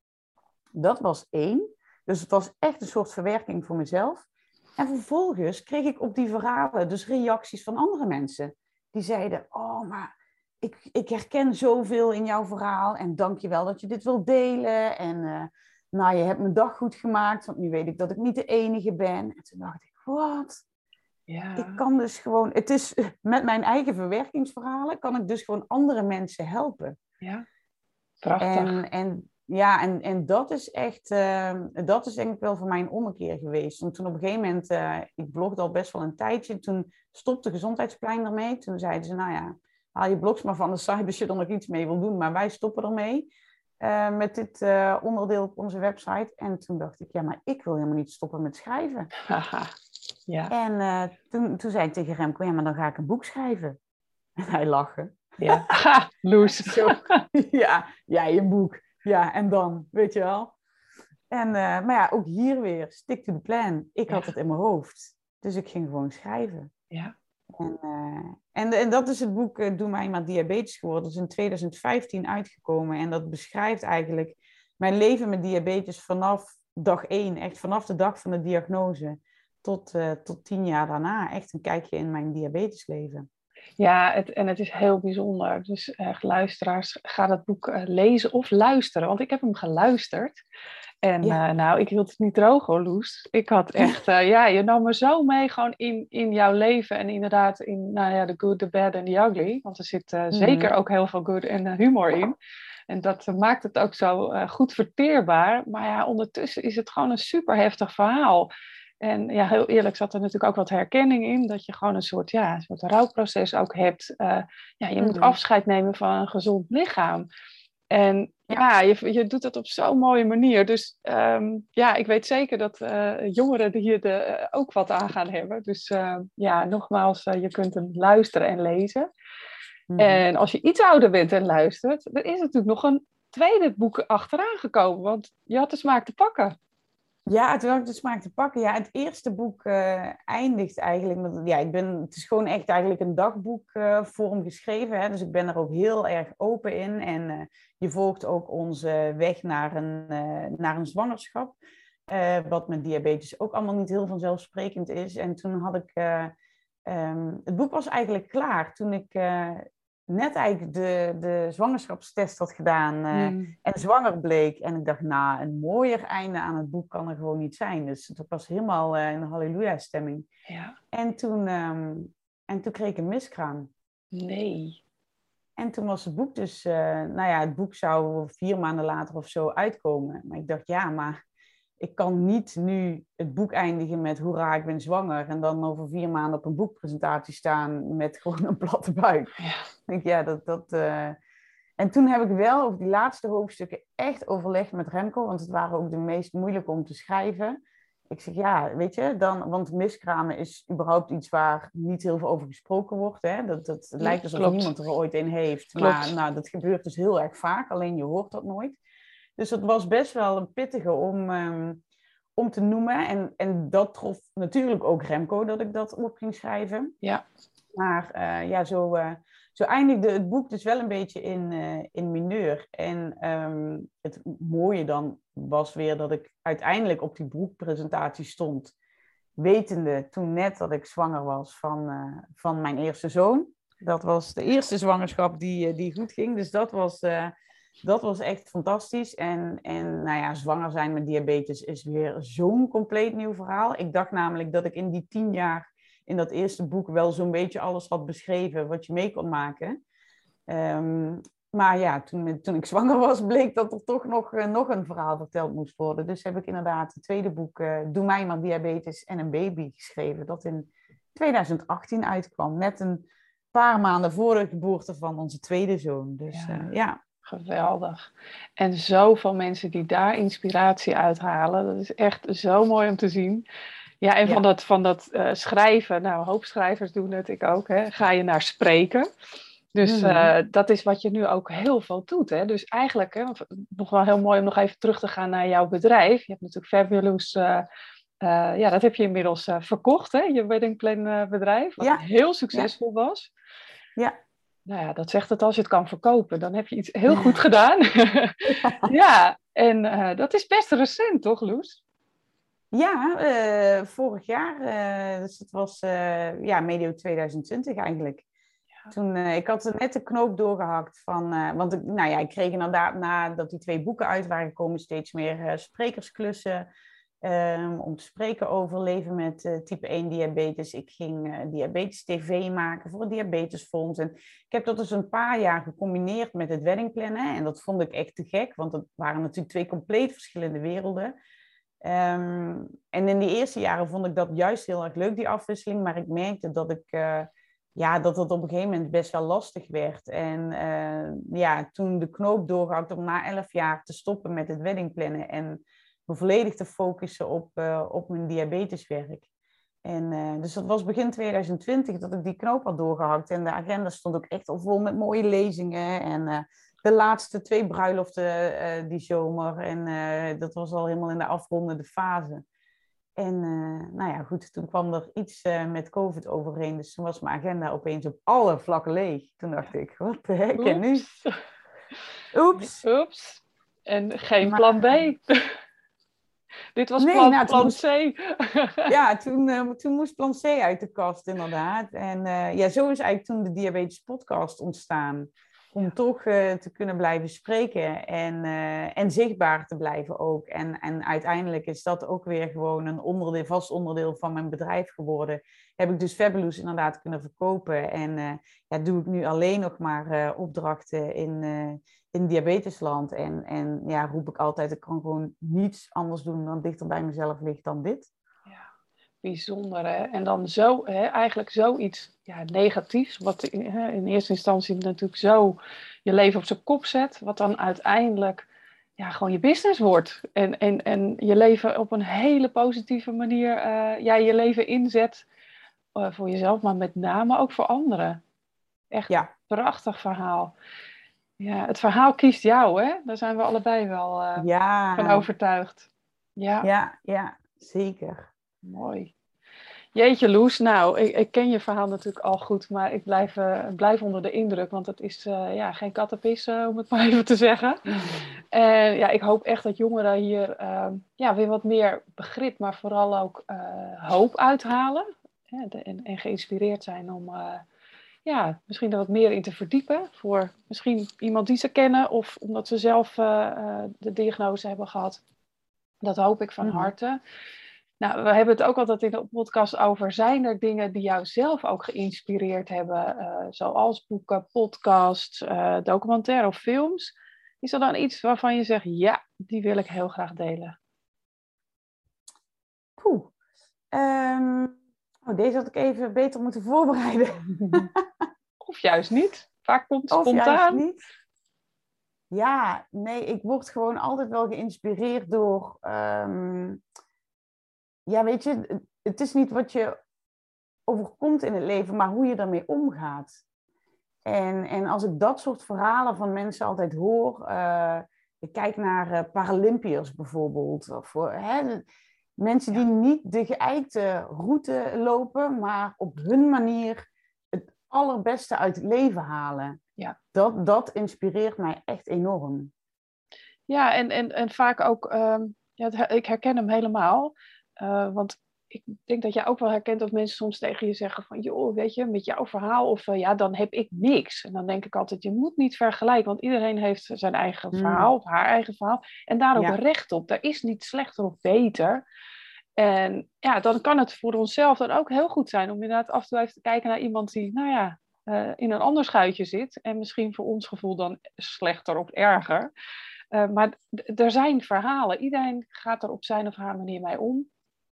Dat was één. Dus het was echt een soort verwerking voor mezelf. En vervolgens kreeg ik op die verhalen dus reacties van andere mensen. Die zeiden, oh, maar ik, ik herken zoveel in jouw verhaal en dank je wel dat je dit wilt delen. En uh, nou, je hebt mijn dag goed gemaakt, want nu weet ik dat ik niet de enige ben. En toen dacht ik, wat? Ja. Ik kan dus gewoon, het is [LAUGHS] met mijn eigen verwerkingsverhalen, kan ik dus gewoon andere mensen helpen. Ja, prachtig. En, en ja, en, en dat is echt, uh, dat is denk ik wel voor mij een ommekeer geweest. Want toen op een gegeven moment, uh, ik blogde al best wel een tijdje, toen stopte Gezondheidsplein ermee. Toen zeiden ze, nou ja, haal je blogs maar van de site als je er nog iets mee wil doen, maar wij stoppen ermee. Uh, met dit onderdeel op onze website. En toen dacht ik, ja, maar ik wil helemaal niet stoppen met schrijven. [LAUGHS] Ja. En uh, toen, toen zei ik tegen Remco, ja, maar dan ga ik een boek schrijven. [LAUGHS] En hij lachte. Ja, ha, [LAUGHS] Loes. Zo, [LAUGHS] ja, ja, je boek. Ja, en dan, weet je wel. En, uh, maar ja, ook hier weer, stick to the plan. Ik had het in mijn hoofd. Dus ik ging gewoon schrijven. Ja. En, uh, en, en dat is het boek uh, Doe mij maar diabetes geworden. Dat is in 2015 uitgekomen. En dat beschrijft eigenlijk mijn leven met diabetes vanaf dag één. Echt vanaf de dag van de diagnose tot, uh, tot tien jaar daarna. Echt een kijkje in mijn diabetesleven. Ja, het, en het is heel bijzonder. Dus uh, luisteraars, ga dat boek uh, lezen of luisteren. Want ik heb hem geluisterd. En ja. nou, ik hield het niet droog hoor, Loes. Ik had [LAUGHS] echt, ja, je nam me zo mee gewoon in, in jouw leven. En inderdaad in, nou ja, the good, the bad en the ugly. Want er zit mm. zeker ook heel veel good en humor in. En dat maakt het ook zo goed verteerbaar. Maar ja, ondertussen is het gewoon een super heftig verhaal. En ja, heel eerlijk zat er natuurlijk ook wat herkenning in, dat je gewoon een soort, ja, een soort rouwproces ook hebt. Uh, ja, je moet mhm. afscheid nemen van een gezond lichaam. En ja, je, je doet dat op zo'n mooie manier. Dus um, ja, ik weet zeker dat uh, jongeren hier de, uh, ook wat aan gaan hebben. Dus ja, nogmaals, je kunt hem luisteren en lezen. Mhm. En als je iets ouder bent en luistert, dan is natuurlijk nog een tweede boek achteraan gekomen. Want je had de smaak te pakken. Ja, het had de smaak te pakken. Ja, het eerste boek uh, eindigt eigenlijk met... Ja, ik ben, het is gewoon echt eigenlijk een dagboekvorm uh, geschreven. Hè? Dus ik ben er ook heel erg open in. En uh, je volgt ook onze weg naar een, naar een zwangerschap. wat met diabetes ook allemaal niet heel vanzelfsprekend is. En toen had ik... Um, het boek was eigenlijk klaar toen ik net eigenlijk de, de zwangerschapstest had gedaan uh, en zwanger bleek. En ik dacht, nou, een mooier einde aan het boek kan er gewoon niet zijn. Dus het was helemaal uh, in een halleluja-stemming. Ja. En, toen, um, en toen kreeg ik een miskraam. Nee. En toen was het boek dus, uh, nou ja, het boek zou vier maanden later of zo uitkomen. Maar ik dacht, ja, maar ik kan niet nu het boek eindigen met hoera, ik ben zwanger. En dan over vier maanden op een boekpresentatie staan met gewoon een platte buik. Ja, [LAUGHS] ja dat... dat uh... En toen heb ik wel over die laatste hoofdstukken echt overlegd met Remco, want het waren ook de meest moeilijke om te schrijven. Ik zeg ja, weet je, dan, want miskramen is überhaupt iets waar niet heel veel over gesproken wordt. Hè? Dat, dat, het lijkt alsof niemand er ooit een heeft. Klopt. Maar nou, dat gebeurt dus heel erg vaak, alleen je hoort dat nooit. Dus het was best wel een pittige om, um, om te noemen. En, en dat trof natuurlijk ook Remco dat ik dat op ging schrijven. Ja. Maar uh, ja, zo, uh, zo eindigde het boek dus wel een beetje in, uh, in mineur. En um, het mooie dan was weer dat ik uiteindelijk op die boekpresentatie stond. Wetende toen net dat ik zwanger was van, van mijn eerste zoon. Dat was de eerste zwangerschap die, die goed ging. Dus dat was dat was echt fantastisch. En, en nou ja, zwanger zijn met diabetes is weer zo'n compleet nieuw verhaal. Ik dacht namelijk dat ik in die tien jaar in dat eerste boek wel zo'n beetje alles had beschreven wat je mee kon maken. Um, maar ja, toen, toen ik zwanger was, bleek dat er toch nog, uh, nog een verhaal verteld moest worden. Dus heb ik inderdaad het tweede boek, uh, Doe mij maar diabetes en een baby, geschreven. Dat in 2018 uitkwam. Net een paar maanden voor de geboorte van onze tweede zoon. Dus ja. Uh, ja. Geweldig. En zoveel mensen die daar inspiratie uithalen. Dat is echt zo mooi om te zien. Ja, en van dat, van dat uh, schrijven, nou, hoop schrijvers doen het, ik ook, hè, ga je naar spreken. Dus mm -hmm. uh, dat is wat je nu ook heel veel doet. Hè? Dus eigenlijk, hè, nog wel heel mooi om nog even terug te gaan naar jouw bedrijf. Je hebt natuurlijk Fabulous, uh, ja, dat heb je inmiddels verkocht, hè? je wedding plan bedrijf, wat ja. heel succesvol ja. was. Ja nou ja, dat zegt het als je het kan verkopen, dan heb je iets heel [LAUGHS] goed gedaan. ja, [LAUGHS] en dat is best recent, toch, Loes? Ja, uh, vorig jaar. Uh, dus het was ja, medio 2020 eigenlijk. Ja. Toen, ik had net de knoop doorgehakt van, want ik, nou ja, ik kreeg inderdaad nadat die twee boeken uit waren gekomen steeds meer sprekersklussen Um, om te spreken over leven met uh, type 1 diabetes. Ik ging uh, diabetes TV maken voor het diabetesfonds. En ik heb dat dus een paar jaar gecombineerd met het weddingplannen. En dat vond ik echt te gek, want het waren natuurlijk twee compleet verschillende werelden. Um, en in die eerste jaren vond ik dat juist heel erg leuk, die afwisseling. Maar ik merkte dat ik... Uh, ja, dat het op een gegeven moment best wel lastig werd. En ja, toen de knoop doorgehakt om na elf jaar te stoppen met het weddingplannen en me volledig te focussen op, uh, op mijn diabeteswerk. En dus dat was begin 2020 dat ik die knoop had doorgehakt. En de agenda stond ook echt al vol met mooie lezingen. En de laatste twee bruiloften die zomer. En dat was al helemaal in de afrondende fase. En nou ja, goed, toen kwam er iets met COVID overheen. Dus toen was mijn agenda opeens op alle vlakken leeg. Toen dacht ik, wat de hek en nu? Oeps. Oeps. En geen maar, plan B. [LAUGHS] Dit was nee, plan, nou, plan moest, C. [LAUGHS] ja, toen, uh, toen moest plan C uit de kast, inderdaad. En uh, ja, zo is eigenlijk toen de Diabetes Podcast ontstaan. Om ja. toch uh, te kunnen blijven spreken en, en zichtbaar te blijven ook. En, en uiteindelijk is dat ook weer gewoon een onderdeel, vast onderdeel van mijn bedrijf geworden. Heb ik dus Fabulous inderdaad kunnen verkopen. En ja, doe ik nu alleen nog maar opdrachten in in diabetesland. En, en ja, roep ik altijd, ik kan gewoon niets anders doen dan dichter bij mezelf ligt dan dit. Bijzonder hè. En dan zo, hè, eigenlijk zoiets ja, negatiefs, wat hè, in eerste instantie natuurlijk zo je leven op zijn kop zet, wat dan uiteindelijk ja, gewoon je business wordt. En, en, en je leven op een hele positieve manier, uh, ja, je leven inzet uh, voor jezelf, maar met name ook voor anderen. Echt ja. prachtig verhaal. Ja, het verhaal kiest jou, hè? Daar zijn we allebei wel uh, ja. van overtuigd. Ja. ja, ja, zeker. Mooi. Jeetje, Loes. Nou, ik, ik, ken je verhaal natuurlijk al goed, maar ik blijf, uh, blijf onder de indruk, want het is uh, ja, geen kattenpis, uh, om het [LAUGHS] maar even te zeggen. En ja, ik hoop echt dat jongeren hier ja, weer wat meer begrip, maar vooral ook hoop uithalen. en, en, geïnspireerd zijn om ja, misschien er wat meer in te verdiepen. Voor misschien iemand die ze kennen of omdat ze zelf de diagnose hebben gehad. Dat hoop ik van mm. harte. Nou, we hebben het ook altijd in de podcast over, zijn er dingen die jou zelf ook geïnspireerd hebben, uh, zoals boeken, podcasts, uh, documentaire of films? Is er dan iets waarvan je zegt, ja, die wil ik heel graag delen? Poeh. Um, oh, deze had ik even beter moeten voorbereiden. [LAUGHS] of juist niet. Vaak komt het spontaan. Niet. Ja, nee, ik word gewoon altijd wel geïnspireerd door... Um, ja, weet je, het is niet wat je overkomt in het leven, maar hoe je daarmee omgaat. En, en als ik dat soort verhalen van mensen altijd hoor, uh, ik kijk naar uh, Paralympiërs bijvoorbeeld, of hè, mensen die niet de geëikte route lopen, maar op hun manier het allerbeste uit het leven halen. Ja. Dat, dat inspireert mij echt enorm. Ja, en, en, en vaak ook, uh, ja, ik herken hem helemaal. Uh, want ik denk dat jij ook wel herkent dat mensen soms tegen je zeggen van, joh, weet je, met jouw verhaal of uh, ja, dan heb ik niks. En dan denk ik altijd, je moet niet vergelijken, want iedereen heeft zijn eigen mm. verhaal of haar eigen verhaal. En daar ook recht op. Er is niet slechter of beter. En ja, dan kan het voor onszelf dan ook heel goed zijn om inderdaad af en toe even te kijken naar iemand die, nou ja, uh, in een ander schuitje zit. En misschien voor ons gevoel dan slechter of erger. maar er zijn verhalen. Iedereen gaat er op zijn of haar manier mee om.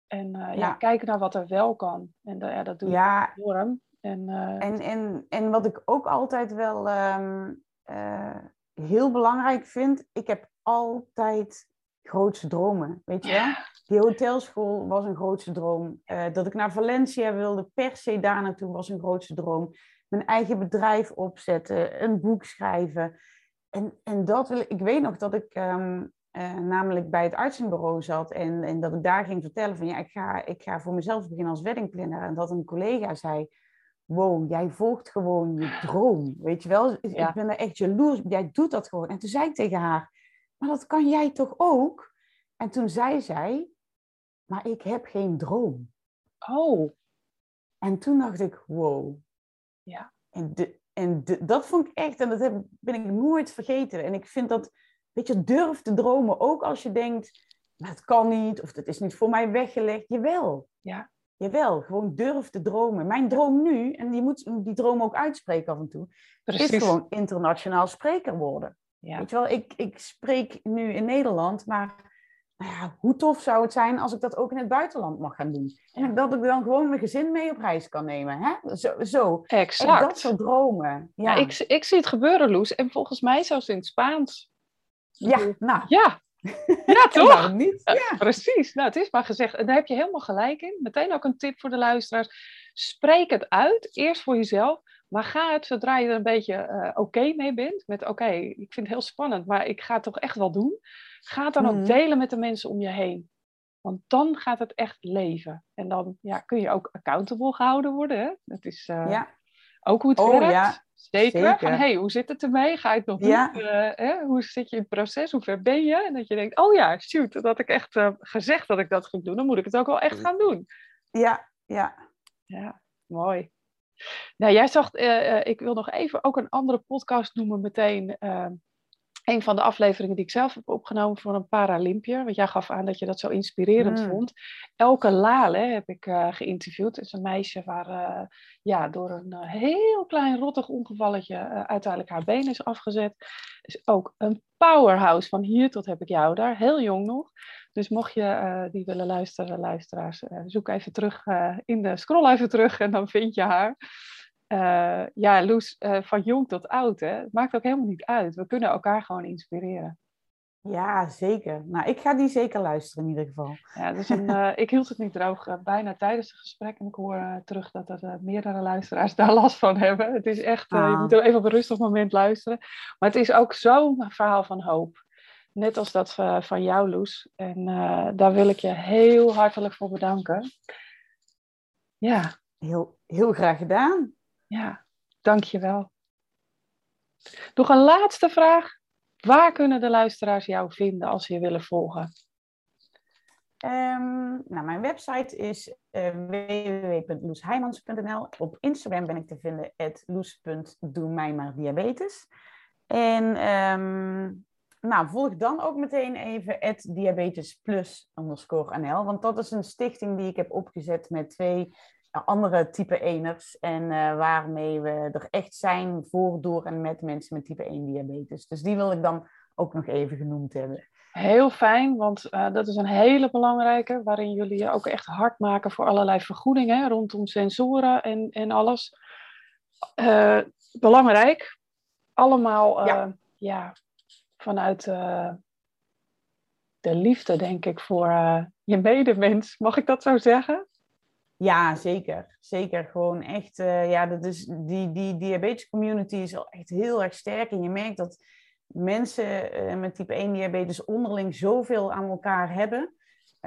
En uh, ja. ja. kijken naar wat er wel kan. En uh, ja, dat doe ja. ik enorm. En, uh, en, en, en wat ik ook altijd wel um, heel belangrijk vind, ik heb altijd grootste dromen. Weet je ja. Die hotelschool was een grootste droom. dat ik naar Valencia wilde, per se daar naartoe, was een grootste droom. Mijn eigen bedrijf opzetten, een boek schrijven. En, en dat wil ik, ik weet nog dat ik um, uh, namelijk bij het artsenbureau zat en, en dat ik daar ging vertellen van ja, ik ga, ik ga voor mezelf beginnen als weddingplanner. En dat een collega zei, wow, jij volgt gewoon je droom, weet je wel. Ik ben er echt jaloers, jij doet dat gewoon. En toen zei ik tegen haar, maar dat kan jij toch ook? En toen zei zij, maar ik heb geen droom. Oh. En toen dacht ik, wow. Ja. En, de, en de, dat vond ik echt, en dat heb, ben ik nooit vergeten. En ik vind dat Weet je, durf te dromen, ook als je denkt, nou, het kan niet, of het is niet voor mij weggelegd. Jawel. Ja. Jawel, gewoon durf te dromen. Mijn droom nu, en je moet die droom ook uitspreken af en toe, Precies. is gewoon internationaal spreker worden. Ja. Weet je wel, ik, ik spreek nu in Nederland, maar nou ja, hoe tof zou het zijn als ik dat ook in het buitenland mag gaan doen? En dat ik dan gewoon mijn gezin mee op reis kan nemen. Hè? Zo, zo. Exact. En dat soort dromen. Ja. ja. ik, ik zie het gebeuren, Loes. En volgens mij zelfs in het Spaans. Ja, nou. Ja, [LAUGHS] ja toch? niet? Ja. Precies, nou, het is maar gezegd. En daar heb je helemaal gelijk in. Meteen ook een tip voor de luisteraars. Spreek het uit, eerst voor jezelf. Maar ga het zodra je er een beetje uh, oké mee bent. Met oké, ik vind het heel spannend, maar ik ga het toch echt wel doen. Ga het dan ook mhm. delen met de mensen om je heen. Want dan gaat het echt leven. En dan ja, kun je ook accountable gehouden worden. Hè? Dat is uh, ja. ook hoe het oh, werkt. Ja. Zeker. Van, hey, hoe zit het ermee? Ga je het nog doen? Uh, hè? Hoe zit je in het proces? Hoe ver ben je? En dat je denkt, oh ja, shoot, dat had ik echt uh, gezegd dat ik dat ging doen. Dan moet ik het ook wel echt gaan doen. Ja, ja. Ja, mooi. Nou, jij zag, uh, ik wil nog even ook een andere podcast noemen meteen. Een van de afleveringen die ik zelf heb opgenomen voor een Paralympier. Want jij gaf aan dat je dat zo inspirerend mm. vond. Elke Lale heb ik uh, geïnterviewd. Het is een meisje waar uh, ja, door een uh, heel klein rottig ongevalletje uiteindelijk haar been is afgezet. Is ook een powerhouse van hier tot heb ik jou daar. Heel jong nog. Dus mocht je die willen luisteren, luisteraars, zoek even terug in de scroll even terug en dan vind je haar. Uh, ja, Loes, uh, van jong tot oud, hè? het maakt ook helemaal niet uit. We kunnen elkaar gewoon inspireren. Ja, zeker. Nou, ik ga die zeker luisteren in ieder geval. Ja, dus een, uh, [LAUGHS] ik hield het niet droog bijna tijdens het gesprek. En ik hoor terug dat er meerdere luisteraars daar [LAUGHS] last van hebben. Het is echt, ah. je moet even op een rustig moment luisteren. Maar het is ook zo'n verhaal van hoop. Net als dat van jou, Loes. En daar wil ik je heel hartelijk voor bedanken. Ja. Heel, heel graag gedaan. Ja, dank je wel. Nog een laatste vraag. Waar kunnen de luisteraars jou vinden als ze je willen volgen? Um, nou, mijn website is uh, www.loesheimans.nl. Op Instagram ben ik te vinden, loes.doe En um, nou, volg dan ook meteen even diabetes plus underscore NL. Want dat is een stichting die ik heb opgezet met twee andere type 1ers. En uh, waarmee we er echt zijn voor, door en met mensen met type 1 diabetes. Dus die wil ik dan ook nog even genoemd hebben. Heel fijn, want uh, dat is een hele belangrijke, waarin jullie je ook echt hard maken voor allerlei vergoedingen rondom sensoren en, en alles. Uh, belangrijk, allemaal ja. ja. vanuit de liefde, denk ik, voor je medemens. Mag ik dat zo zeggen? Ja, zeker. Zeker. Gewoon echt, uh, ja, dat is, die, die diabetes community is al echt heel erg sterk. En je merkt dat mensen uh, met type 1 diabetes onderling zoveel aan elkaar hebben.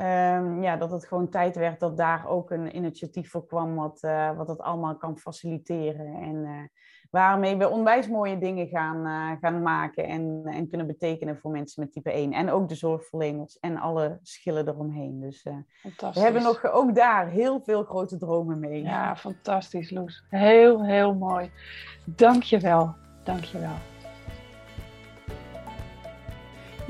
Um, ja, dat het gewoon tijd werd dat daar ook een initiatief voor kwam wat, uh, wat het allemaal kan faciliteren. En waarmee we onwijs mooie dingen gaan, uh, gaan maken en, en kunnen betekenen voor mensen met type 1. En ook de zorgverleners en alle schillen eromheen. Dus we hebben nog ook daar heel veel grote dromen mee. Ja, fantastisch Loes. Heel, heel mooi. Dank je wel. Dank je wel.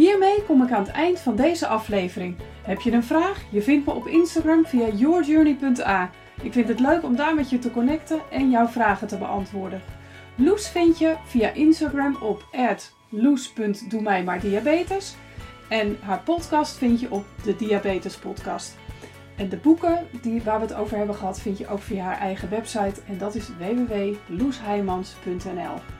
Hiermee kom ik aan het eind van deze aflevering. Heb je een vraag? Je vindt me op Instagram via yourjourney.a. Ik vind het leuk om daar met je te connecten en jouw vragen te beantwoorden. Loes vind je via Instagram op loes.doemijmaardiabetes. En haar podcast vind je op de Diabetes Podcast. En de boeken die, waar we het over hebben gehad vind je ook via haar eigen website. En dat is www.loesheimans.nl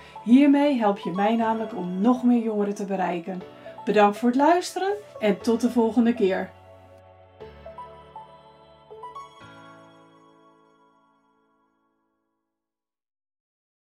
Hiermee help je mij namelijk om nog meer jongeren te bereiken. Bedankt voor het luisteren en tot de volgende keer.